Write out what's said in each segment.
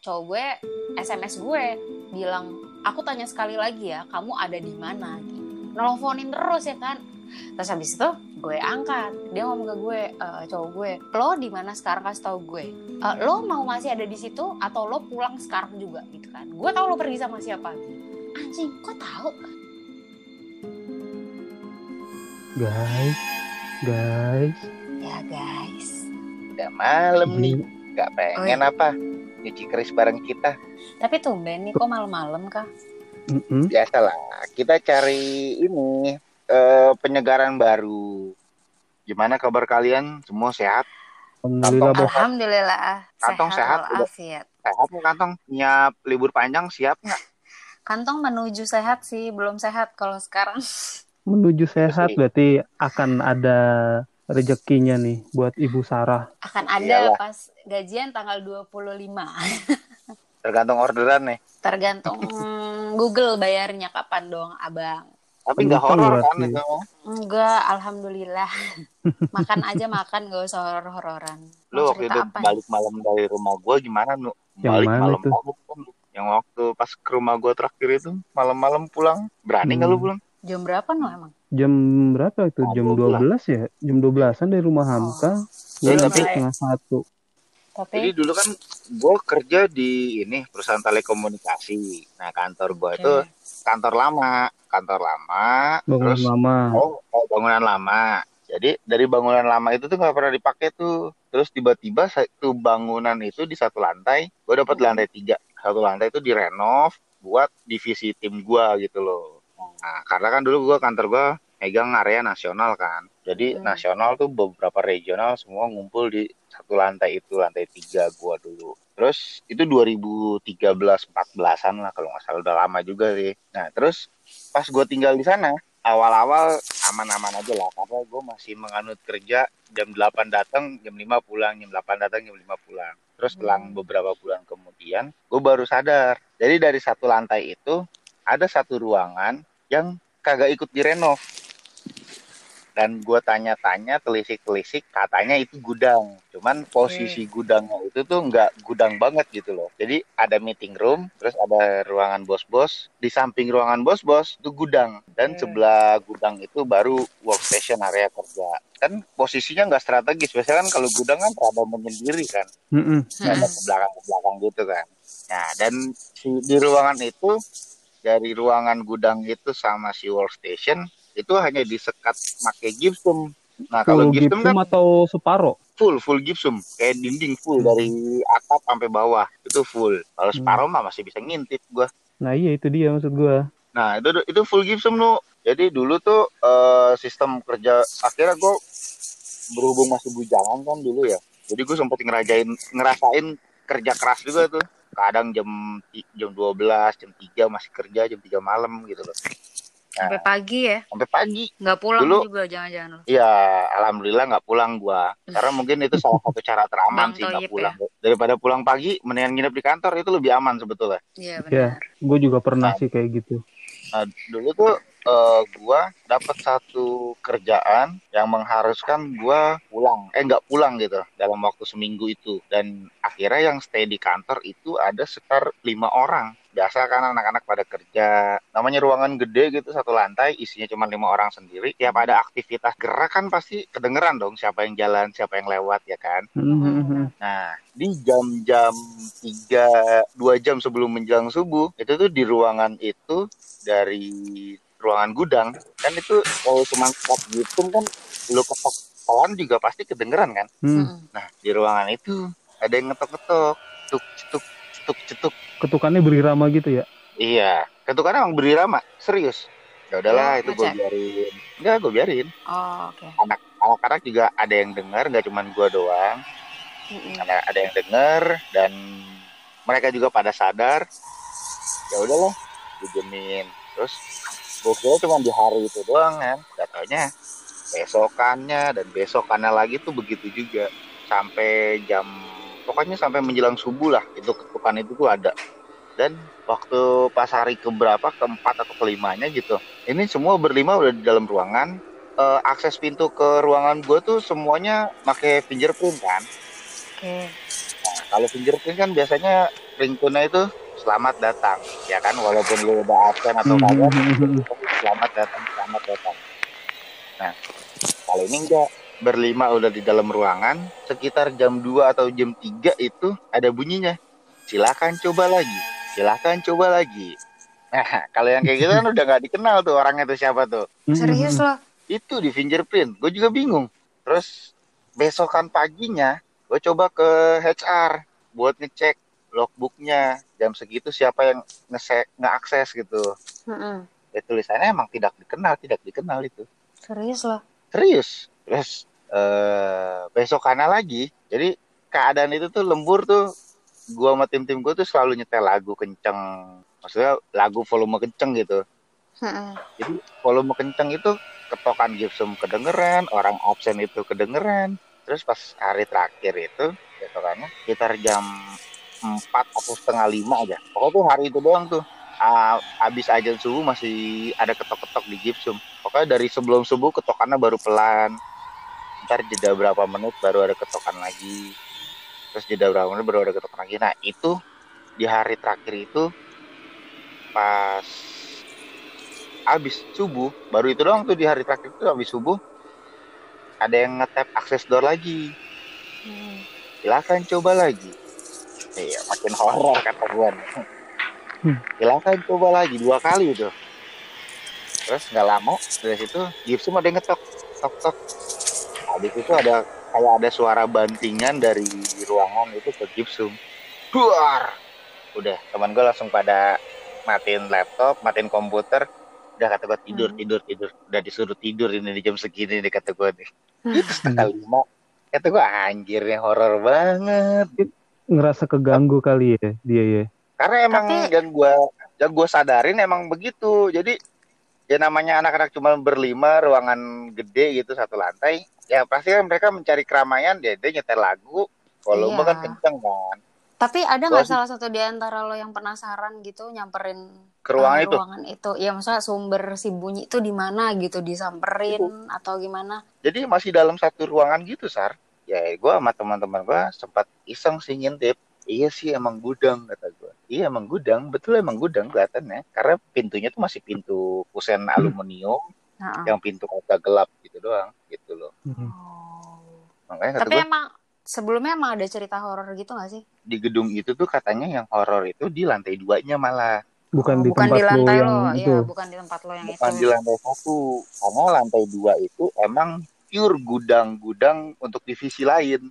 cowok gue SMS gue bilang aku tanya sekali lagi ya kamu ada di mana? Gitu nelfonin terus ya kan. Terus habis itu gue angkat. Dia ngomong ke gue "Eh, cowok gue lo di mana sekarang? Kasih tau gue. "Eh, lo mau masih ada di situ atau lo pulang sekarang juga? Gitu kan. Gue tahu lo pergi sama siapa. Gitu. anjing kok tahu Guys, guys. ya guys. Udah malam nih, nggak pengen apa? Nyuci keris bareng kita. tapi tumben nih kok malam-malam kah mm-mm. Biasalah, kita cari ini eh, penyegaran baru. Gimana kabar kalian? Semua sehat? Alhamdulillah bos. alhamdulillah Kantong sehat, Sehat nih kantong? Nyiap libur panjang siap nggak? kantong menuju sehat sih belum sehat kalau sekarang Menuju sehat berarti akan ada rezekinya nih buat Ibu Sarah. akan ada Iyalah. pas gajian tanggal 25 Tergantung orderan nih. tergantung mm, Google bayarnya kapan dong abang Tapi nggak horor kan itu? enggak alhamdulillah makan aja makan gak usah horor-hororan Lu waktu itu apa balik malam dari rumah gua gimana nu? Yang Balik malam itu? banget kan. Yang waktu pas ke rumah gua terakhir itu malam-malam pulang. Berani nggak lu Hmm. pulang? jam berapa no emang Jam berapa itu? Jam 12 ya? Jam 12-an dari rumah Hamka. Gue Ya, tapi- setengah satu. tapi Jadi dulu kan gue kerja di ini perusahaan telekomunikasi. Nah kantor gue Oke. itu kantor lama, kantor lama, Bangun terus lama. oh, oh, bangunan lama. Jadi dari bangunan lama itu tuh nggak pernah dipakai tuh. Terus tiba-tiba satu bangunan itu di satu lantai, gue dapat lantai tiga. Satu lantai itu direnov buat divisi tim gue gitu loh. Nah karena kan dulu gue kantor gue megang area nasional kan. Jadi Hmm. nasional tuh beberapa regional semua ngumpul di satu lantai itu lantai tiga gua dulu. Terus itu 2013 14-an lah kalau nggak salah udah lama juga sih. Nah terus pas gua tinggal di sana awal-awal aman-aman aja lah karena gue masih menganut kerja jam 8 datang jam 5 pulang jam 8 datang jam 5 pulang. Terus selang beberapa bulan kemudian gue baru sadar. Jadi dari satu lantai itu ada satu ruangan yang kagak ikut direnov. Dan gue tanya-tanya telisik-telisik katanya itu gudang. Cuman posisi gudangnya itu tuh nggak gudang banget gitu loh. Jadi ada meeting room terus ada ruangan bos-bos. Di samping ruangan bos-bos itu gudang. Dan Oke. sebelah gudang itu baru workstation area kerja. Kan posisinya nggak strategis. Biasanya kan kalau gudang kan rada menyendiri kan. Mm-mm. ada ke belakang ke belakang gitu kan. Nah dan si, di ruangan itu dari ruangan gudang itu sama si workstation itu hanya disekat pakai gypsum nah kalau gypsum gipsum kan atau separo? full full gypsum kayak dinding full dari atap sampai bawah itu full kalau Hmm. separuh mah masih bisa ngintip gua Nah iya itu dia maksud gua. Nah itu itu full gypsum nu. Jadi dulu tuh eh, sistem kerja akhirnya gue berhubung masih bujangan kan dulu ya. Jadi gue sempet ngerajain ngerasain kerja keras juga tuh. Kadang jam jam 12, jam 3 masih kerja jam 3 malam gitu loh. sampai pagi ya Sampai pagi. nggak pulang Dulu- juga jangan-jangan Iya, alhamdulillah nggak pulang gua. Karena mungkin itu salah satu cara teraman Bang sih nggak Toyib pulang. Daripada pulang pagi, mendingan nginep di kantor itu lebih aman sebetulnya. iya Ya, benar gue juga pernah sih kayak gitu. Nah, dulu tuh eh, gua dapat satu kerjaan yang mengharuskan gua pulang, eh nggak pulang gitu dalam waktu seminggu itu. Dan akhirnya yang stay di kantor itu ada sekitar lima orang. Biasa kan anak-anak pada kerja, namanya ruangan gede gitu satu lantai, isinya cuma lima orang sendiri. Tiap ada aktivitas gerak kan pasti kedengeran dong siapa yang jalan, siapa yang lewat ya kan. Mhm. Nah, di jam-jam 3, 2 jam sebelum menjelang subuh, itu tuh di ruangan itu dari ruangan gudang, kan itu kalau cuma stop gitu kan, lu ketok pelan juga pasti kedengeran kan. Hmm. Mm-mm. Nah, di ruangan itu ada yang ngetok-ngetok, tuk cetuk, cetuk cetuk. Ketukannya berirama gitu ya. Iya, ketukannya emang berirama, serius. Ya udahlah, Oh, itu gue biarin. Enggak, gue biarin. oh oke Anak anak-anak juga ada yang dengar, nggak cuma gua doang. Ada ada yang denger dan mereka juga pada sadar ya udahlah dijemin terus gue kira cuma di hari itu doang kan? Katanya besokannya dan besokannya lagi tuh begitu juga. Sampai jam pokoknya sampai menjelang subuh lah itu ketukan itu tuh ada. Dan waktu pas hari keberapa keempat atau kelimanya gitu ini semua berlima udah di dalam ruangan. Eh, akses pintu ke ruangan gue tuh semuanya pakai fingerprint kan? Oke. Nah, kalau fingerprint kan biasanya ringtone itu selamat datang ya kan? Walaupun lu udah absen atau Hmm, kagak selamat datang selamat datang. Nah kali ini enggak. Berlima udah di dalam ruangan sekitar jam 2 atau jam 3 itu ada bunyinya. Silakan coba lagi silakan coba lagi. Nah kalau yang kayak gitu kan udah nggak dikenal tuh orangnya tuh siapa tuh. Hmm, Serius hmm, lo? itu di fingerprint gue juga bingung. Terus besokan paginya gue coba ke HR buat ngecek logbooknya jam segitu siapa yang nge ngeakses gitu. Mm-mm. ya tulisannya emang tidak dikenal tidak dikenal itu. Serius lo? serius. Terus eh besokannya lagi. Jadi keadaan itu tuh lembur tuh. Gua sama tim-tim gue tuh selalu nyetel lagu kenceng. Maksudnya lagu volume kenceng gitu. Mm-mm. jadi volume kenceng itu ketokan gypsum kedengeran orang absen itu kedengeran. Terus pas hari terakhir itu besokannya sekitar jam 4 atau setengah lima aja. Pokoknya tuh hari itu doang tuh. Ah, abis ajan subuh masih ada ketok-ketok di gypsum pokoknya dari sebelum subuh ketokannya baru pelan. Ntar jeda berapa menit baru ada ketokan lagi. Terus jeda berapa menit baru ada ketokan lagi. Nah itu di hari terakhir itu pas abis subuh baru itu doang tuh di hari terakhir itu abis subuh ada yang ngetap akses door lagi. Hmm. silakan coba lagi iya makin horor kata gue. Hmm. silakan coba lagi dua kali itu. Terus nggak lama dari situ Gibson ada yang ngetok. Tok tok. Habis itu ada kayak ada suara bantingan dari ruangan itu ke Gibson duar udah teman gue langsung pada matiin laptop matiin komputer. Udah kata gue tidur Hmm. tidur tidur. Udah disuruh tidur ini di jam segini nih kata gue nih. Hmm. itu setengah lima. Kata gue anjir nih horor banget ngerasa keganggu kali ya dia ya. Karena emang Tapi- yang gue yang gue sadarin emang begitu. Jadi ya namanya anak-anak cuma berlima ruangan gede gitu satu lantai ya pasti kan mereka mencari keramaian dia dia nyetel lagu. Volume Iya. kan kenceng kan. Tapi ada nggak salah satu di antara lo yang penasaran gitu nyamperin ke ruangan eh, itu? ruangan itu? Ya maksudnya sumber si bunyi itu di mana gitu disamperin atau gimana? jadi masih dalam satu ruangan gitu sar ya gue sama teman-teman gue sempat iseng sih ngintip. Iya sih emang gudang kata gue iya emang gudang. Betul emang gudang kelihatannya. Karena pintunya tuh masih pintu kusen aluminium Nah, yang pintu kaca gelap gitu doang gitu loh. Hmm. oh. makanya kata Tapi gue emang sebelumnya emang ada cerita horor gitu gak sih? di gedung itu tuh katanya yang horor itu di lantai duanya malah. Bukan Oh, di bukan tempat di lo lantai yang lo, itu. Iya bukan di tempat lo yang bukan itu. di lantai satu. Karena lantai dua itu emang pure gudang-gudang untuk divisi lain.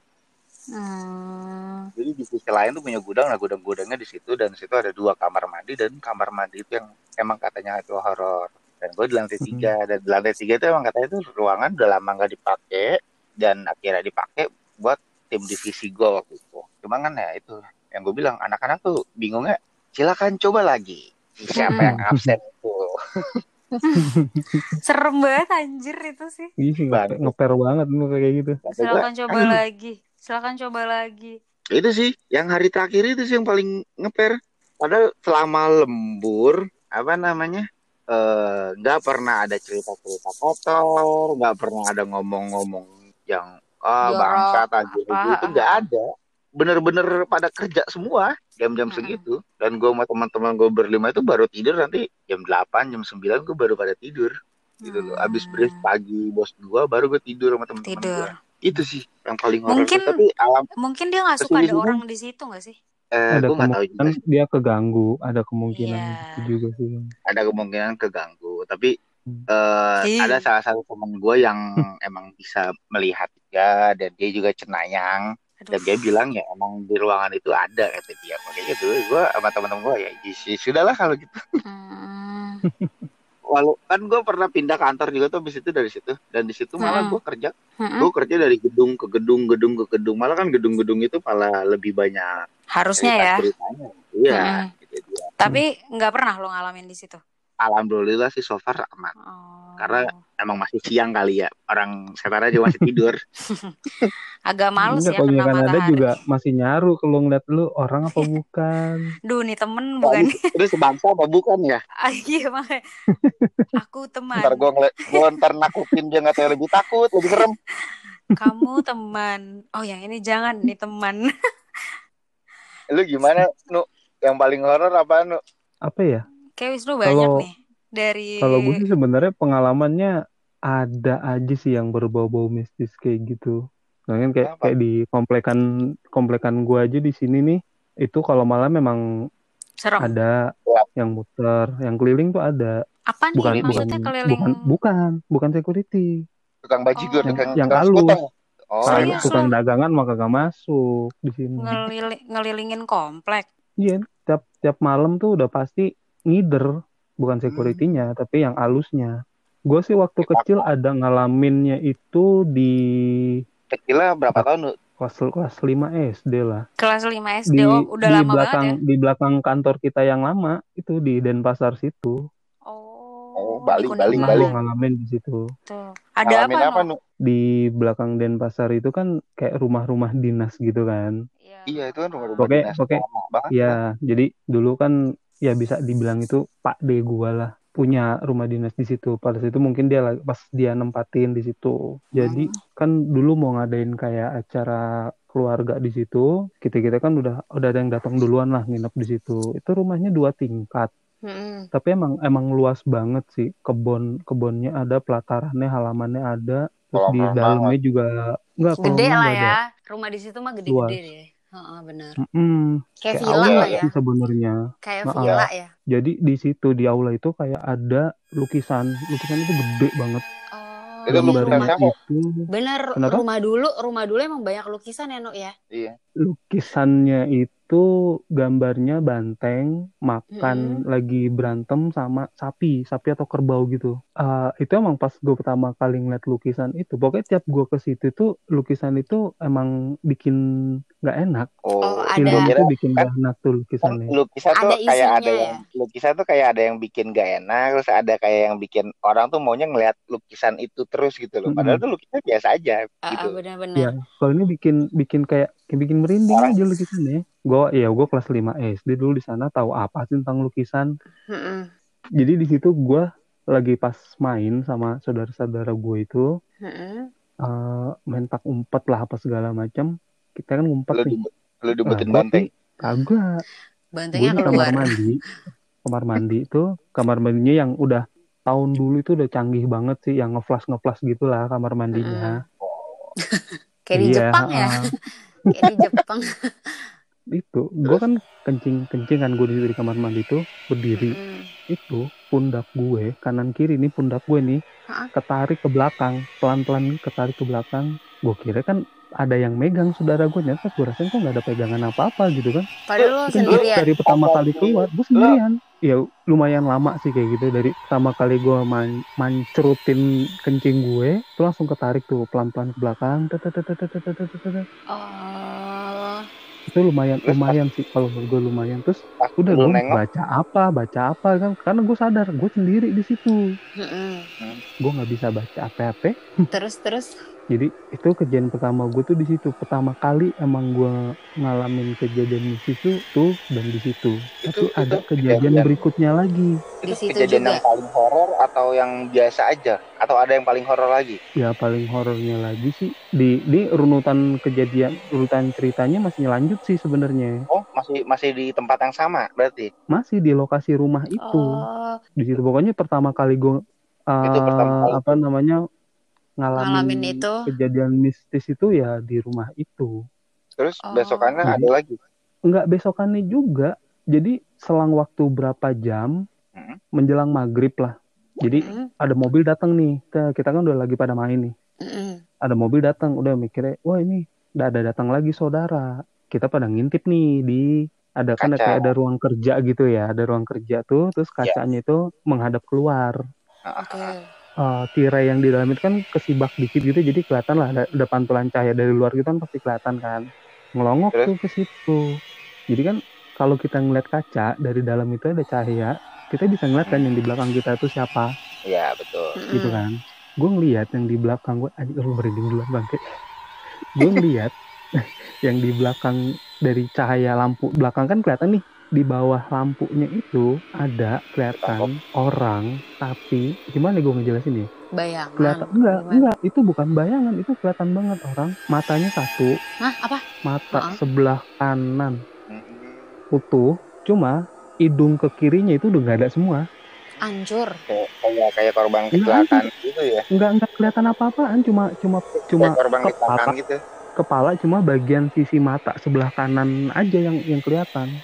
Hmm. jadi divisi lain tuh punya gudang nah gudang-gudangnya di situ dan di situ ada dua kamar mandi dan kamar mandi itu yang emang katanya itu horor dan gue di lantai tiga dan di lantai tiga itu emang katanya itu ruangan udah lama nggak dipakai dan akhirnya dipakai buat tim divisi gue waktu itu. Cuma kan ya itu yang gue bilang anak-anak tuh bingungnya silakan coba lagi. Siapa yang absen itu Serem banget anjir itu sih. Iya sih ngeper, Banget. lu kayak gitu Silakan coba "Aduh, lagi. Silakan coba lagi. itu sih yang hari terakhir itu sih yang paling ngeper padahal selama lembur apa namanya eh, nggak pernah ada cerita-cerita kotor nggak pernah ada ngomong-ngomong yang ah Jorok, bangsa tajir itu nggak ada bener-bener pada kerja semua jam-jam segitu dan gue sama teman-teman gue berlima itu baru tidur nanti jam 8 jam 9 gue baru pada tidur gitu loh abis Hmm. brief pagi bos gue baru gue tidur sama teman-teman Tidur. gue itu sih yang paling horor Mungkin- tapi alam Mungkin dia nggak suka ada orang di situ nggak sih? eh, ada gue nggak tahu juga dia keganggu ada kemungkinan Iya. itu juga sih ada kemungkinan keganggu tapi Hmm. eh, Ih. ada salah satu teman gue yang emang bisa melihat juga dan dia juga cenayang. Dan dia bilang ya emang di ruangan itu ada kata dia makanya gitu gue sama teman-teman gue ya ya sudahlah kalau gitu Hmm. walau kan gue pernah pindah kantor juga tuh habis itu dari situ dan di situ malah Hmm. gue kerja Mm-mm. gue kerja dari gedung ke gedung gedung ke gedung malah kan gedung-gedung itu malah lebih banyak Harusnya ya. ceritanya iya Mm-mm. gitu Tapi nggak pernah lo ngalamin di situ. Alhamdulillah sih so far aman Oh. Karena emang masih siang kali ya orang setan aja masih tidur agak males Enggak, ya kalau kena misalkan ada matahari. juga masih nyaru kalau ngeliat lu orang apa bukan Duh nih temen bukan? Ini sebangsa apa bukan ya? Ah, iya makanya. Aku teman. Ntar gue ngeliat, gue ntar nakutin dia nggak tahu lebih takut, lebih serem. Kamu teman. Oh yang ini jangan nih teman. Lu gimana, Nu? yang paling horor apa nu? Apa ya? Kayak Wisnu banyak Kalau- nih dari Kalau gue sih sebenarnya pengalamannya ada aja sih yang berbau-bau mistis kayak gitu. Nah, kan kayak Kenapa? kayak di komplekan komplekan gue aja di sini nih, itu kalau malam memang serem. ada Ya. yang muter, yang keliling tuh ada. Apa nih Bukan bukan maksudnya keliling? bukan bukan bukan security. Tukang bajigur, Oh. tukang Yang tukang halus. sekuteng. Oh, Serius tukang lu? dagangan mah kagak masuk di sini. Ngelili- ngelilingin komplek. Iya, tiap tiap malam tuh udah pasti ngider, bukan security-nya, tapi yang alusnya. Gue sih waktu kecil ada ngalaminnya itu di kecilnya berapa tahun kelas kelas 5 SD lah. Kelas 5 SD Di oh, udah di lama belakang banget ya. di belakang kantor kita yang lama itu di Denpasar situ. Oh, Oh, Bali, Bali, Kuningan. Pernah Bali. gua ngalamin di situ. Tuh. Ada Ngalamin apa, apa nu? Di belakang Denpasar itu kan kayak rumah-rumah dinas gitu kan. Iya itu kan rumah-rumah Oke, dinas oke. lama banget. Ya, jadi dulu kan ya bisa dibilang itu Pak D gua lah punya rumah dinas di situ. Pada situ mungkin dia lagi- pas dia nempatin di situ. Jadi kan dulu mau ngadain kayak acara keluarga di situ. Kita kita kan udah udah ada yang datang duluan lah nginep di situ. Itu rumahnya dua tingkat. Mm-mm. Tapi emang emang luas banget sih. Kebon kebonnya ada, pelatarannya, halamannya ada. Terus di Kolam dalamnya juga enggak Gede lah nggak ada. ya. Rumah di situ mah Luas. gede-gede deh. Heeh, bener. Mm-mm. Kayak Kayak villa aula ya. sih sebenarnya. Kayak Heeh. villa ya. Jadi di situ di aula itu kayak ada lukisan, lukisan itu gede banget. Oh, Itu lukisan rumah. itu Bener, Kenapa? rumah dulu, rumah dulu emang banyak lukisan ya, Nuk ya? Iya. Lukisannya itu gambarnya banteng makan Mm-mm. lagi berantem sama sapi, sapi atau kerbau gitu. Eh, itu emang pas gue pertama kali ngeliat lukisan itu, pokoknya tiap gue ke situ tuh lukisan itu emang bikin nggak enak. Oh, Oh, ada- Film kira itu bikin kan- nggak enak tuh lukisannya. lukisan tuh Ada kayak ada yang lukisan tuh kayak ada yang bikin gak enak terus ada kayak yang bikin orang tuh maunya ngeliat lukisan itu terus gitu loh padahal tuh lukisan biasa aja gitu ah, bener-bener. Ya, kalau ini bikin bikin kayak kayak bikin merinding Orang- aja lukisannya. Gue ya gue kelas 5 SD dulu di sana tahu apa sih tentang lukisan. Mm-mm. Jadi di situ gue lagi pas main sama saudara-saudara gue itu Mm-mm. eh, main tak umpet lah apa segala macam. Kita kan ngumpet lu nih. di lu dibetin Nah, banteng Kagak. Gue Bantengnya di kamar keluar. mandi. Kamar mandi itu kamar mandinya yang udah tahun dulu itu udah canggih banget sih yang ngeflash ngeflash gitulah kamar mandinya. Kayak di Iya, Jepang ya. heeh. Di Jepang. itu gue kan kencing kencing kan gue di, di kamar mandi itu berdiri Mm-mm. itu pundak gue kanan kiri nih pundak gue nih Hah? ketarik ke belakang pelan pelan ketarik ke belakang gue kira kan ada yang megang saudara gue nyata gue rasain kok nggak ada pegangan apa apa gitu kan Padahal lo kan sendirian. dari pertama kali keluar gue sendirian ya lumayan lama sih kayak gitu dari pertama kali gue man mancrutin kencing gue itu langsung ketarik tuh pelan pelan ke belakang. Oh. itu lumayan lumayan sih kalau menurut gue lumayan terus udah gue baca apa baca apa kan karena gue sadar gue sendiri di situ Mm-mm. gue nggak bisa baca apa-apa Terus terus. Jadi itu kejadian pertama gue tuh di situ. Pertama kali emang gue ngalamin kejadian di situ tuh dan di situ. Tapi Itu- ada itu kejadian kejadian- berikutnya lagi. Di situ kejadian juga. yang paling horor atau yang biasa aja? Atau ada yang paling horor lagi? Ya paling horornya lagi sih. Di di runutan kejadian urutan ceritanya masih lanjut sih sebenarnya. Oh masih masih di tempat yang sama berarti? Masih di lokasi rumah itu. Oh, di situ. Pokoknya pertama kali gue Itu pertama kali. apa namanya ngalamin, Ngalamin itu. kejadian mistis itu ya di rumah itu terus Oh. besokannya Jadi- ada lagi nggak besokannya juga jadi selang waktu berapa jam Hmm. menjelang maghrib lah jadi Mm-mm. ada mobil datang nih kita, kita kan udah lagi pada main nih Mm-mm. ada mobil datang udah mikirnya wah ini udah ada datang lagi saudara kita pada ngintip nih di ada kan Kaca. kayak ada ruang kerja gitu ya ada ruang kerja tuh terus kacanya itu menghadap keluar Oke. Eh, tirai yang di dalam itu kan kesibak dikit gitu jadi kelihatan lah ada, ada pantulan cahaya dari luar gitu kan pasti kelihatan kan. Ngelongok Terus? tuh ke situ. Jadi kan kalau kita ngeliat kaca dari dalam itu ada cahaya kita bisa ngeliat kan yang di belakang kita itu siapa. Ya betul. Gitu kan. Gue ngeliat yang di belakang gue aja lu merinding duluan bangke gue ngeliat yang di belakang dari cahaya lampu belakang kan kelihatan nih di bawah lampunya itu ada kelihatan orang tapi gimana gue ngejelasin ya Bayangan. kelihatan enggak Gimana? enggak itu bukan bayangan itu kelihatan banget orang matanya satu Hah, apa? mata Heeh. sebelah kanan Hmm. utuh cuma hidung ke kirinya itu udah nggak ada semua Anjur. kayak kayak, kayak korban Enggak kecelakaan gitu ya nggak nggak kelihatan apa-apaan cuma cuma cuma kayak korban kepala kecelakaan gitu kepala cuma bagian sisi mata sebelah kanan aja yang yang kelihatan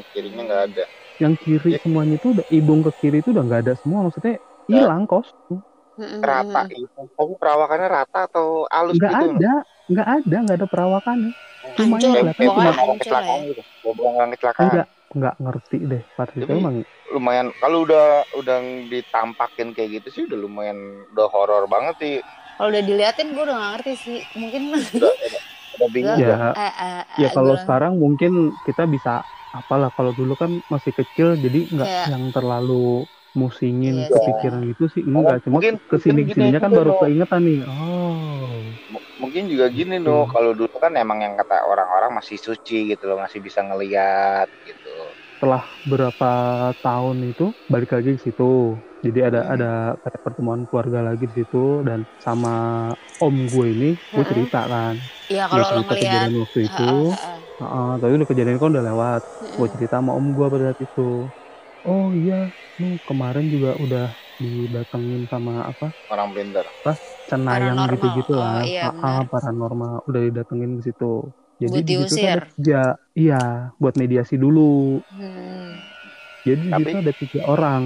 yang kirinya nggak ada. Yang kiri Ya. semuanya itu udah hidung ke kiri itu udah nggak ada semua maksudnya hilang kostum Mm-mm, rata itu. Tapi perawakannya rata atau halus nggak gitu? ada nggak ada nggak ada perawakannya. Cuma Hancur, yang kelihatan cuma hancur kecelakaan ya. gitu orang kecelakaan. Enggak nggak ngerti deh pada itu emang lumayan kalau udah udah ditampakin kayak gitu sih udah lumayan udah horor banget sih. Kalau udah diliatin gue udah gak ngerti sih. Mungkin udah udah, udah bingung ya. eh, eh, ya eh, kalau gua- sekarang mungkin kita bisa apalah kalau dulu kan masih kecil jadi nggak Kayak- yang terlalu musingin Iya sih. kepikiran gitu sih. Enggak cuma Mungkin- ke sini gini kan baru keingetan nih. Oh. M- mungkin juga gini loh kalau dulu kan emang yang kata orang-orang masih suci gitu loh masih bisa ngeliat gitu. Setelah berapa tahun itu balik lagi ke situ. Jadi ada Hmm. ada kayak pertemuan keluarga lagi di situ dan sama om gue ini gue Mm-mm. cerita kan. Iya kalau lo cerita ngeliat. kejadian waktu itu Heeh, tapi udah kejadian kan udah lewat. Gue cerita sama om gue pada saat itu. Oh iya. Nih kemarin juga udah didatengin sama apa? Orang pintar cenayang Paranormal. gitu-gitu lah. Oh, iya, Ah, ah, paranormal. Udah didatengin ke situ. Jadi Buat di situ tuh diusir. ada tiga iya buat mediasi dulu. Hmm. jadi di Tapi- situ ada tiga orang.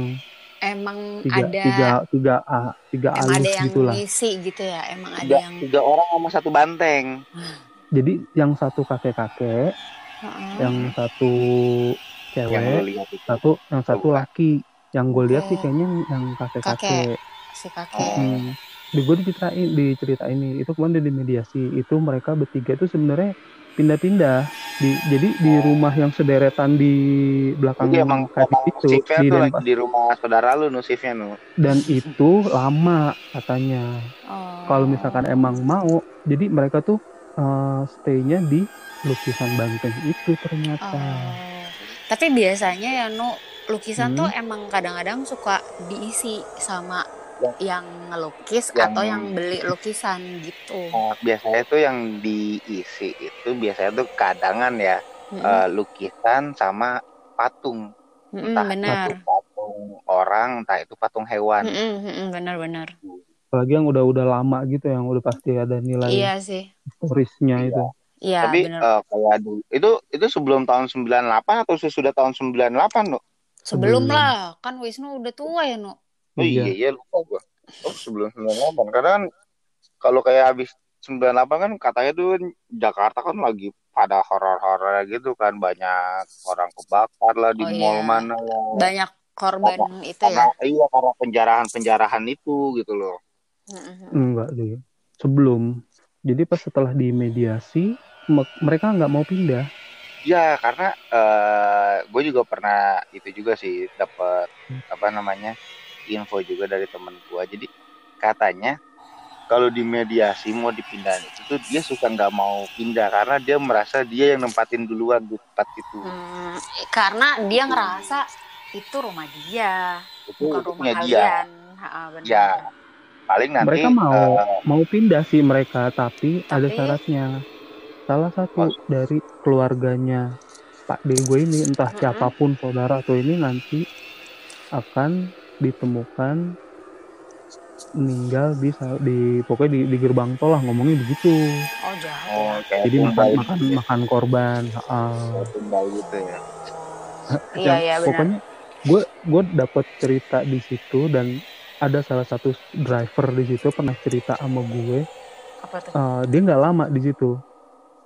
Emang tiga ada tiga tiga a tiga emang ada yang gitu lah. ngisi gitu ya. Emang ada tiga, yang tiga orang sama satu banteng jadi yang satu kakek kakek Heeh. yang satu yang cewek itu satu yang satu laki yang gue lihat sih Oh. kayaknya yang kakek kakek Kakek. si kakek. Hmm. Di gue diceritain di cerita ini itu kemarin di mediasi itu mereka bertiga itu sebenarnya pindah-pindah di jadi di rumah yang sederetan di belakang Jadi emang, kayak emang itu di lagi di rumah saudara lu nu shiftnya nu dan itu lama katanya Oh. kalau misalkan emang mau jadi mereka tuh eh, stay-nya di lukisan banteng itu ternyata Oh. Tapi biasanya ya no lukisan Hmm. tuh emang kadang-kadang suka diisi sama yang ngelukis Yang- atau yang beli lukisan gitu. Nah, biasanya tuh yang diisi itu biasanya tuh kadangan ya Mm-mm. eh, lukisan sama patung Mm-mm, entah benar. itu patung orang entah itu patung hewan Mm-mm, mm-mm, benar-benar. Apalagi yang udah-udah lama gitu yang udah pasti ada nilai Iya sih. historisnya itu Iya tapi benar. eh, kayak dulu itu itu sebelum tahun 98 atau sesudah tahun 98 no Sebelum sebelum. lah, kan Wisnu udah tua ya no. oh iya iya lupa gua oh sebelum 98 karena kan kalau kayak habis 98 kan katanya tuh Jakarta kan lagi pada horor-horor gitu kan banyak orang kebakar lah di Oh, mall iya. mana lah Banyak korban itu karena ya. iya karena penjarahan-penjarahan itu gitu loh. Enggak deh. Sebelum. Jadi pas setelah di mediasi, me- mereka nggak mau pindah. Ya karena gue juga pernah itu juga sih dapat apa namanya info juga dari temen gue. Jadi katanya kalau di mediasi mau dipindahin itu tuh dia suka nggak mau pindah karena dia merasa dia yang nempatin duluan di tempat itu. Hmm, karena dia ngerasa itu rumah dia, Itu bukan itu rumah punya dia. kalian. Ha, benar. Ya paling nanti mereka mau eh, mau pindah sih mereka, tapi, ada Tapi- syaratnya. Salah satu Mas- dari keluarganya Pak D gue ini, entah Mm-mm. siapa pun saudara atau ini nanti akan ditemukan meninggal di di pokoknya di, di gerbang tol lah ngomongnya begitu. Oh jahat. oh, ya. kayak Jadi makan makan gitu ya. makan korban. Kayak tumbal gitu ya. Iya iya benar. pokoknya gue gue dapat cerita di situ dan ada salah satu driver di situ pernah cerita sama gue. Apa tuh? eh, dia nggak lama di situ.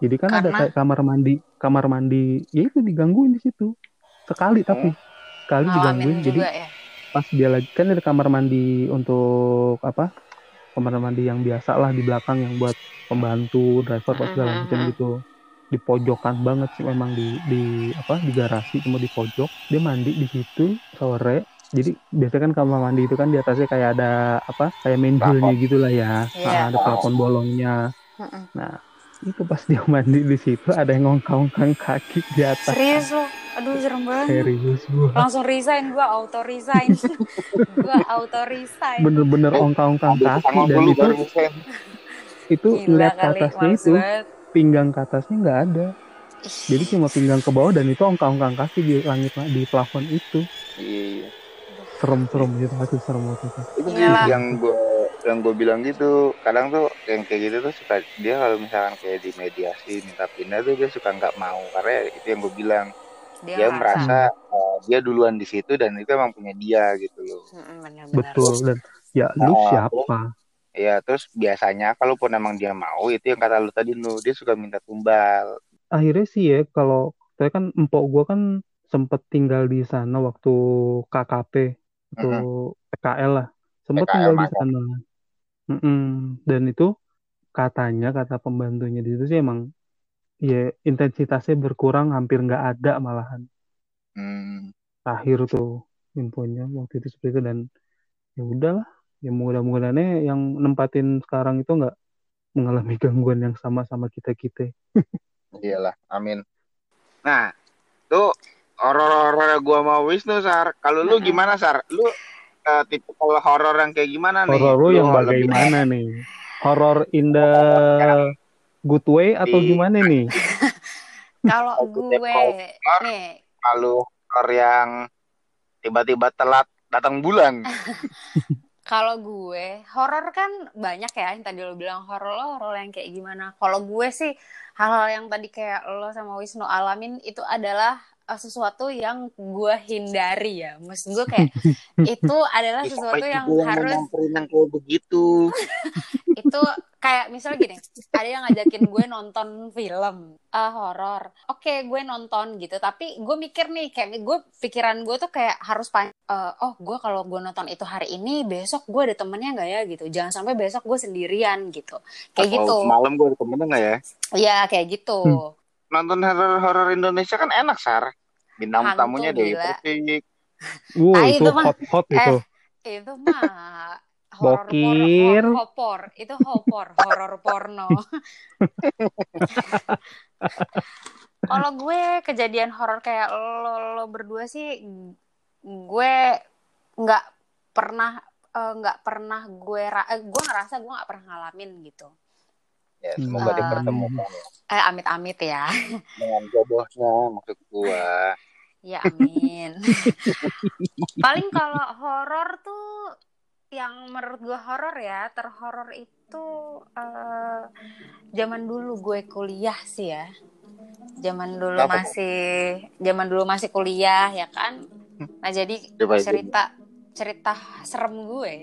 Jadi kan ada Karena? kayak kamar mandi kamar mandi. Ya itu digangguin di situ. Sekali tapi sekali digangguin. Ngalamin jadi juga ya. pas dia lagi kan ada kamar mandi untuk apa? Kamar mandi yang biasa lah di belakang yang buat pembantu driver apa segala macam mhm. gitu. Di pojokan banget sih memang di di apa di garasi cuma di pojok. Dia mandi di situ sore jadi biasanya kan kamar mandi itu kan di atasnya kayak ada apa kayak manhole-nya gitu lah ya Iya. Nah, ada plafon bolongnya Mm-mm. nah itu pas dia mandi di situ ada yang ngongkang-ngongkang kaki di atas Serius lo? Aduh serem banget. serius gua Langsung resign gua auto resign. gua auto resign. bener-bener ongkang-ongkang kaki dan itu itu ngeliat ke atasnya itu banget. pinggang ke atasnya nggak ada jadi cuma pinggang ke bawah dan itu ongkang-ongkang kaki di langit di plafon itu iya serem-serem gitu pasti serem waktu itu. Itu sih Iyalah. yang gue yang gue bilang gitu. Kadang tuh yang kayak gitu tuh suka dia kalau misalkan kayak di mediasi minta pindah tuh dia suka nggak mau. Karena itu yang gue bilang. Dia, dia merasa eh, dia duluan di situ dan itu emang punya dia gitu loh. Benar-benar. betul dan ya lu Nah, siapa? ya terus biasanya kalaupun emang dia mau itu yang kata lu tadi lu dia suka minta tumbal. Akhirnya sih ya kalau saya kan empok gua kan sempet tinggal di sana waktu KKP atau PKL lah. Sempet PKL tinggal di sana. Mm-mm. dan itu katanya kata pembantunya di situ sih emang ya intensitasnya berkurang hampir nggak ada malahan. Hmm, akhir tuh infonya waktu itu seperti itu. Dan ya udahlah. Ya mudah-mudahannya yang nempatin sekarang itu nggak mengalami gangguan yang sama sama kita kita iyalah amin. Nah tuh horor-horor gua mau Wisnu Sar. Kalau lu gimana Sar? Lu eh, tipe kalau horor yang kayak gimana nih? Horor lu yang lebih- bagaimana nih? Horor in the good way atau Di- gimana nih? Kalau gue nih, kalau horor yang tiba-tiba telat datang bulan. Kalau gue horor kan banyak ya yang tadi lo bilang. Horor lo horor yang kayak gimana. Kalau gue sih hal-hal yang tadi kayak lo sama Wisnu alamin itu adalah sesuatu yang gue hindari ya. Maksud gue kayak itu adalah Ya, sesuatu yang mau harus yang kayak begitu. Itu kayak misalnya gini ada yang ngajakin gue nonton film eh horor. Oke gue nonton gitu tapi gue mikir nih kayak gue pikiran gue tuh kayak harus pan eh, oh gue kalau gue nonton itu hari ini besok gue ada temennya nggak ya gitu. Jangan sampai besok gue sendirian gitu. Kayak gitu. Atau malam gue ada temennya nggak ya? Ya kayak gitu nonton horor horor Indonesia kan enak Sar. Bintang Hantu, tamunya Dewi gila. Persik. Wow Ah, itu itu mah- hot hot itu. itu mah horor Bokir. porno hopor itu hopor horor porno. Kalau gue kejadian horor kayak lo, lo berdua sih gue nggak pernah eh, nggak pernah gue ra- eh, gue ngerasa gue nggak pernah ngalamin gitu ya semoga Hmm. dipertemukan eh amit-amit ya. Dengan jodohnya maksud gua. Ya amin. Paling kalau horor tuh yang menurut gue horor ya terhoror itu eh, zaman dulu gue kuliah sih ya. Zaman dulu tuh? masih zaman dulu masih kuliah ya kan? Nah jadi Coba aja. cerita cerita serem gue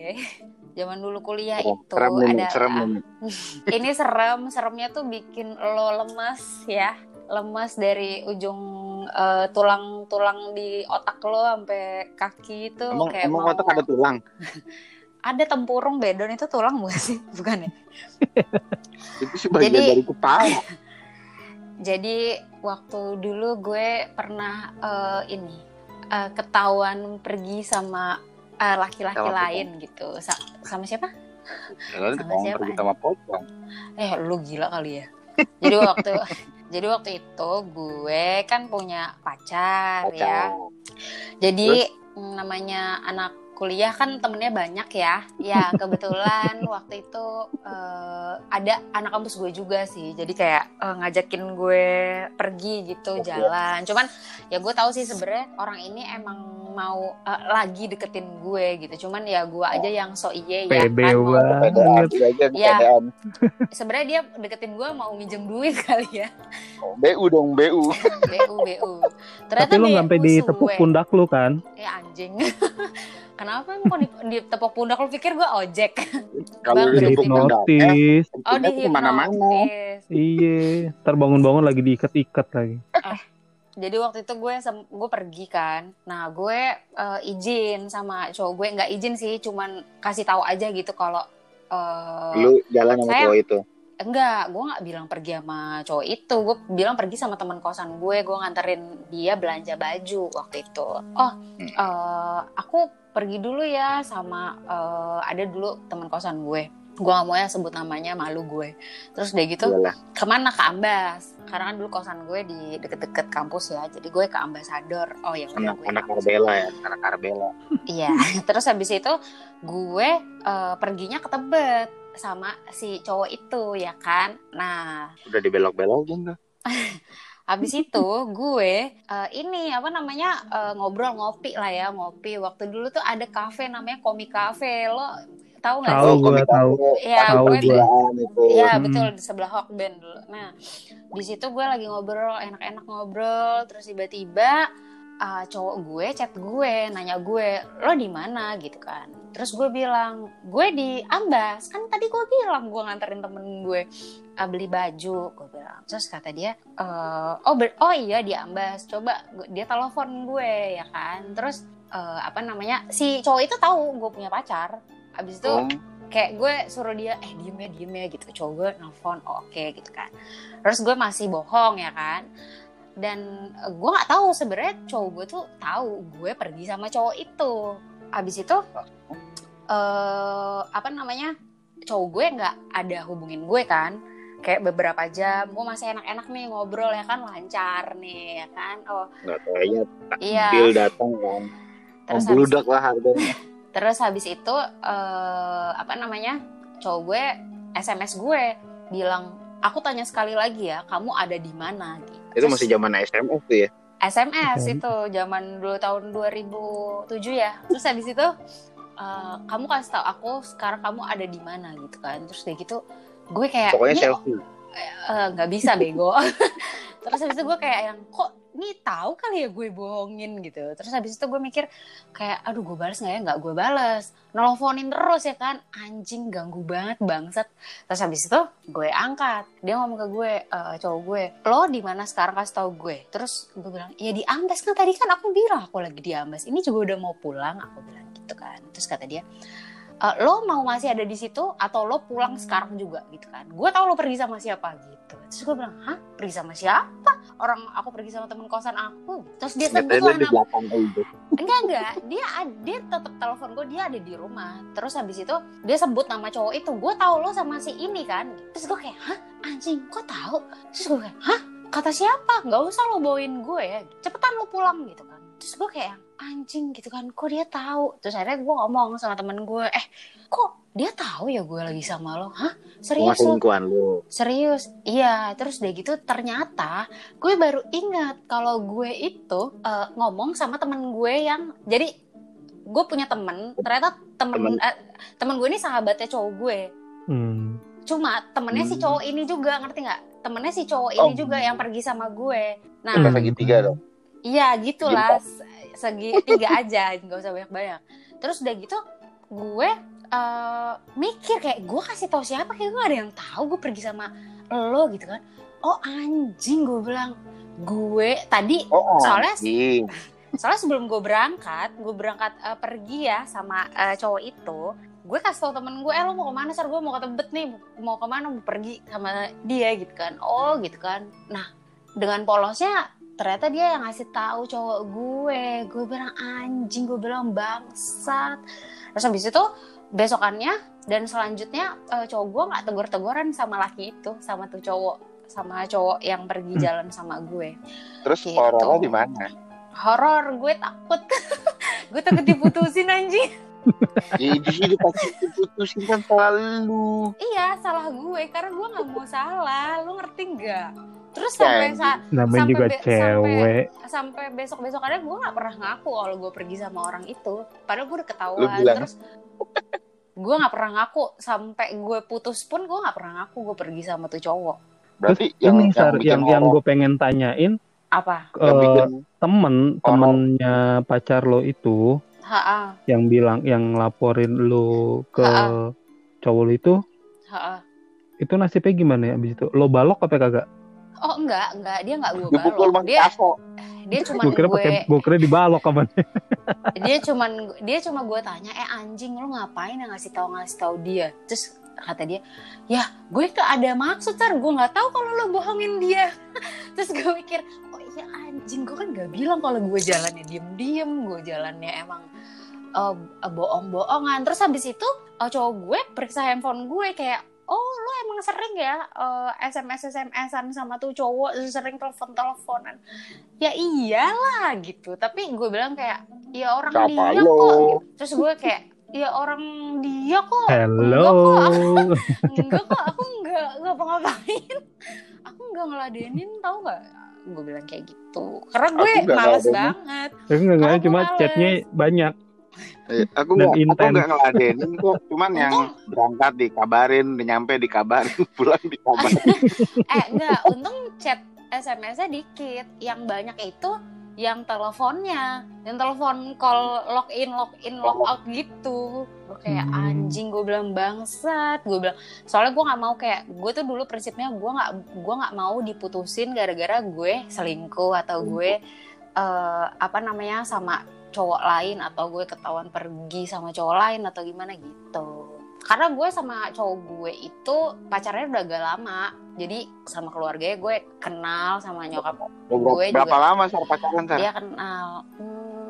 zaman dulu kuliah serem itu serem ada serem nih. ini. serem seremnya tuh bikin lo lemes ya lemes dari ujung eh, tulang-tulang di otak lo sampai kaki itu emang kayak emang mau otak ada tulang? Ada tempurung bedon itu tulang bukan sih? Bukan ya? Itu sih bagian Jadi- dari kepala. Jadi waktu dulu gue pernah eh, ini eh, ketahuan pergi sama laki-laki Sama siapa? lain gitu Sa- sama siapa ya kan Sama siapa? sama Eh, lu gila kali ya. Jadi waktu jadi waktu itu gue kan punya pacar ya. Pocong. Jadi mm, namanya anak kuliah kan temennya banyak ya. Ya kebetulan waktu itu eh, ada anak kampus gue juga sih. Jadi kayak eh, ngajakin gue pergi gitu jalan. Cuman ya gue tahu sih sebenarnya orang ini emang mau eh, lagi deketin gue gitu. Cuman ya gue aja yang so iye ya pede kan banget Ya. sebenarnya dia deketin gue mau minjem duit kali ya Oh, BU dong BU bu bu ternyata tapi lu sampai ditepuk suwe. pundak lu kan ya anjing kenapa emang kok di- ditepuk pundak? Lu pikir gue ojek? Kalau udah tepuk dihipnotis. pundaknya notis. oh di hipnotis iya terbangun-bangun lagi diikat-ikat lagi. Jadi waktu itu gue gue pergi kan. Nah gue eh, izin sama cowok gue. Nggak izin sih cuman kasih tahu aja gitu kalau eh, lu jalan sama Saya- cowok itu Enggak, gue nggak bilang pergi sama cowok itu. Gue bilang pergi sama teman kosan gue. Gue nganterin dia belanja baju waktu itu. Oh, eh, aku pergi dulu ya sama eh, ada dulu teman kosan gue. Gue gak mau ya sebut namanya, malu gue. Terus udah gitu, Iyalah. ke mana ke Ambas? Karena kan dulu kosan gue di deket-deket kampus ya. Jadi gue ke Ambasador. Oh ya anak gue. anak Arbela ya anak Arbela Iya, terus habis itu gue eh, perginya ke Tebet sama si cowok itu ya kan. Nah, udah dibelok-belokin tuh Abis itu gue uh, ini apa namanya uh, ngobrol ngopi lah ya ngopi. Waktu dulu tuh ada kafe namanya Komik Cafe. Lo tahu nggak Tahu gue tahu. Iya, Tahu gue. Iya Hmm. betul di sebelah Hawkband dulu. Nah di situ gue lagi ngobrol enak-enak ngobrol terus tiba-tiba uh, cowok gue chat gue nanya gue lo di mana gitu kan. Terus gue bilang gue di Ambas kan tadi gue bilang gue nganterin temen gue uh, beli baju gue bilang. Terus kata dia "Eh, oh ber- oh iya di Ambas coba dia telepon gue ya kan. Terus eh, apa namanya si cowok itu tahu gue punya pacar. Abis itu Oh, kayak gue suruh dia eh diem ya diem ya gitu cowok gue nelfon oh, oke gitu kan terus gue masih bohong ya kan dan eh, gue nggak tahu sebenarnya cowok gue tuh tahu gue pergi sama cowok itu. Abis itu eh apa namanya cowok gue nggak ada hubungin gue kan. Kayak beberapa jam gue masih enak-enak nih ngobrol ya kan lancar nih ya kan? Oh. Nggak kayaknya iya. Bill datang kan. terus habis, Membludak lah harganya. terus habis itu eh apa namanya cowok gue SMS gue bilang aku tanya sekali lagi ya kamu ada di mana? Gitu Itu Terus- masih zaman SMS tuh ya. SMS Oke. itu zaman dulu tahun 2007 ya. Terus habis itu eh, kamu kasih tahu aku sekarang kamu ada di mana gitu kan. Terus kayak gitu gue kayak Pokoknya "Ini selfie. eh, nggak bisa bego. Terus habis itu gue kayak yang kok ini tahu kali ya gue bohongin gitu. Terus habis itu gue mikir kayak aduh gue balas nggak ya nggak gue balas. Nelfonin terus ya kan anjing ganggu banget bangsat. Terus habis itu gue angkat. Dia ngomong ke gue eh, cowok gue lo di mana sekarang kasih tahu gue. Terus gue bilang ya di Ambas kan tadi kan aku bilang aku lagi di Ambas. Ini juga udah mau pulang aku bilang gitu kan. Terus kata dia "Eh, lo mau masih ada di situ atau lo pulang sekarang juga gitu kan gue tahu lo pergi sama siapa gitu terus gue bilang hah? Pergi sama siapa? Orang aku pergi sama temen kosan aku. Terus dia sebut ada di anak belakang itu. enggak enggak. Dia ad- dia tetap telepon gue dia ada di rumah. Terus habis itu dia sebut nama cowok itu. Gue tahu lo sama si ini kan. Terus gue kayak hah? Anjing kok tahu? Terus gue kayak hah? Kata siapa? Nggak usah lo bawain gue ya. Cepetan lo pulang gitu kan. Terus gue kayak anjing gitu kan. Kok dia tahu? Terus akhirnya gue ngomong sama temen gue eh kok dia tahu ya gue lagi sama lo hah serius lo lu. Serius, iya. Terus udah gitu ternyata gue baru ingat kalau gue itu eh, ngomong sama temen gue yang jadi gue punya temen. Ternyata temen Temen. eh, temen gue ini sahabatnya cowok gue. Hmm. Cuma temennya si Hmm. cowok ini juga ngerti nggak? Temennya si cowok Oh. ini juga yang pergi sama gue. Nah, segitiga dong. Iya gitulah Se- segi tiga aja nggak usah banyak banyak. Terus udah gitu gue eh, mikir kayak gue kasih tahu siapa kayak gue ada yang tahu gue pergi sama lo gitu kan. Oh anjing gue bilang. Gue tadi Oh, Soalnya- anjing. soalnya sebelum gue berangkat gue berangkat eh, pergi ya sama eh, cowok itu gue kasih tau temen gue eh lo mau ke mana sar? Gue mau ke tebet nih mau ke mana mau pergi sama dia gitu kan. Oh gitu kan. Nah dengan polosnya ternyata dia yang ngasih tahu cowok gue. Gue bilang anjing gue bilang bangsat. Terus habis itu besokannya dan selanjutnya eh, cowok gue nggak tegur-teguran sama laki itu sama tuh cowok sama cowok yang pergi Hmm. jalan sama gue Terus Gitu. horornya di mana? horor gue takut gue takut diputusin anjing Ya itu sih dipaksa diputusin kan selalu. iya salah gue karena gue nggak mau salah lu ngerti nggak terus sampai sa- Namanya Sampai juga be- cewek. sampai besok besokannya gue nggak pernah ngaku kalau gue pergi sama orang itu. Padahal gue udah Lu ketahuan bilang. terus gue nggak pernah ngaku. Sampai gue putus pun gue nggak pernah ngaku gue pergi sama tuh cowok. Berarti Terus yang ini Sar, bikin yang yang horor, gue pengen tanyain apa? yang bikin temen temennya pacar lo itu ha yang bilang yang laporin lo ke Ha-ha. cowok lo itu ha itu nasibnya gimana ya? Abis itu lo balok apa kagak oh enggak enggak. Dia nggak gue balok. dia dia cuma gue kira pakai gue. kira dibalok apa dia cuman dia cuma gue tanya eh anjing lu ngapain yang ngasih tahu ngasih tahu dia? Terus kata dia ya gue tuh ada maksud sar gue nggak tahu kalau lo bohongin dia. Terus gue mikir oh iya anjing. Gue kan gak bilang kalau gue jalannya diem diem gue jalannya emang eh, bohong-bohongan. Terus habis itu eh, cowok gue periksa handphone gue kayak oh lo emang sering ya eh, SMS SMS-an sama tuh cowok sering telepon teleponan ya iyalah gitu tapi gue bilang kayak ya orang Siapa dia lo? kok gitu. terus gue kayak ya orang dia kok hello enggak kok aku enggak enggak apa-ngapain aku enggak ngeladenin tau nggak gue bilang kayak gitu karena gue Aku males ngeladenin. banget Eh, enggak enggak Aku cuma males. chatnya banyak aku Dan nggak aku nggak ngeladenin kok cuman yang berangkat dikabarin nyampe dikabarin pulang dikabarin. Eh enggak untung chat SMS-nya dikit. Yang banyak itu yang teleponnya. Yang telepon call login login logout gitu. Gue kayak Hmm. anjing gue bilang bangsat. Gue bilang soalnya gue nggak mau kayak gue tuh dulu prinsipnya gue nggak gue nggak mau diputusin gara-gara gue selingkuh atau gue eh, apa namanya sama cowok lain atau gue ketahuan pergi sama cowok lain atau gimana gitu. Karena gue sama cowok gue itu pacarnya udah agak lama. Jadi sama keluarganya gue kenal sama nyokap Gue berapa juga. lama sar pacaran sar? Dia kenal hmm,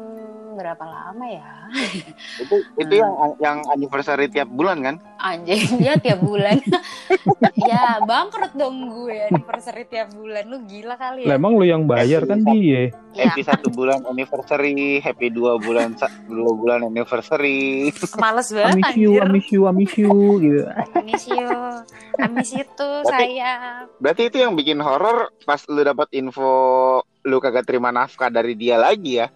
berapa lama ya? Itu itu Hmm. yang yang anniversary tiap bulan kan? Anjing dia tiap bulan. Ya bangkrut dong gue anniversary tiap bulan. Lu gila kali lah ya emang lu yang bayar kan dia? Ya happy satu bulan anniversary happy dua bulan dua bulan anniversary. Males I banget miss you, I miss you, I miss you gitu. I miss you I miss you tuh Berarti- sayang. berarti itu yang bikin horor pas lu dapat info lu kagak terima nafkah dari dia lagi ya?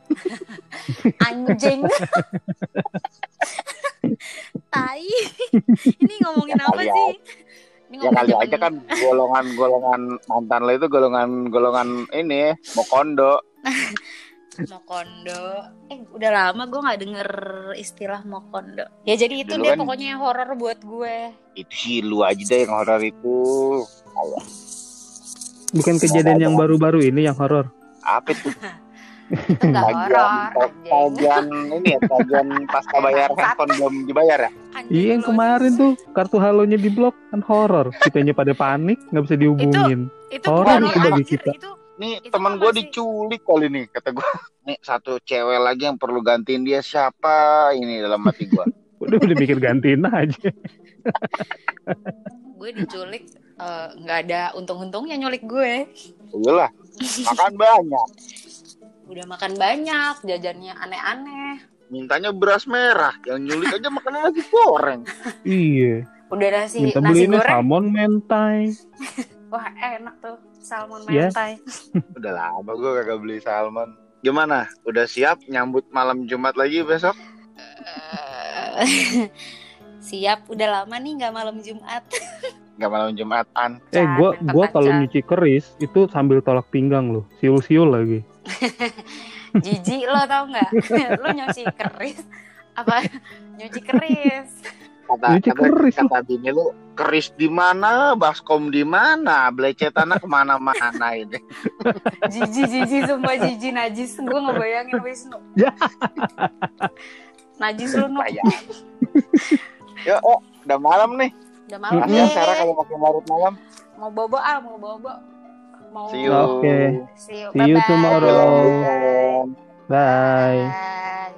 Anjing. Tai. Ini ngomongin Ya apa sih? Ini ya kali aja kan golongan golongan mantan lo itu golongan golongan ini mokondo. Mokondo. Eh, udah lama gue nggak denger istilah Mokondo. Ya jadi itu Dulu deh kan- pokoknya yang horor buat gue. itu sih lu aja deh yang horor itu. Bukan kejadian yang baru-baru ini yang horor. Apa itu anjing. tagihan ini ya tagihan pasca bayar handphone belum dibayar ya Iya yang kemarin tuh kartu halonya di blok kan horor. Kitanya pada panik nggak bisa dihubungin. Itu Horor itu bagi kita. Itu nih teman gue diculik kali nih kata gue nih satu cewek lagi yang perlu gantiin dia siapa ini dalam hati gue Udah udah mikir gantiin aja. gue diculik eh, nggak ada untung-untungnya nyulik gue. iyalah makan banyak Udah makan banyak, jajannya aneh-aneh. mintanya beras merah yang nyulik aja makannya nasi goreng Iya. Udah nasi Minta nasi goreng. salmon mentai. Wah, enak tuh. Salmon Ya. mentai. udah lama gue kagak beli salmon gimana udah siap nyambut malam Jumat lagi besok Eh, Siap, udah lama nih nggak malam Jumat. Nggak malam Jumatan Eh gua gua kalau nyuci keris itu sambil tolak pinggang loh. Siul-siul lagi. Jijik lo tau nggak? lo nyuci keris apa nyuci keris? kata Nyuci kata, keris kata bini lu keris di mana baskom di mana belecetannya ke mana-mana ini Jijik jijik sumpah jijik najis. Gue ngebayangin Wisnu. Ya. najis lu. Bayang. ya oh udah malam nih Udah malam nih. Sarah kalau makin larut malam Mau bobo ah, mau bobo. Mau see you Oke. See you. See you Bye-bye. tomorrow. Bye. Bye. Bye.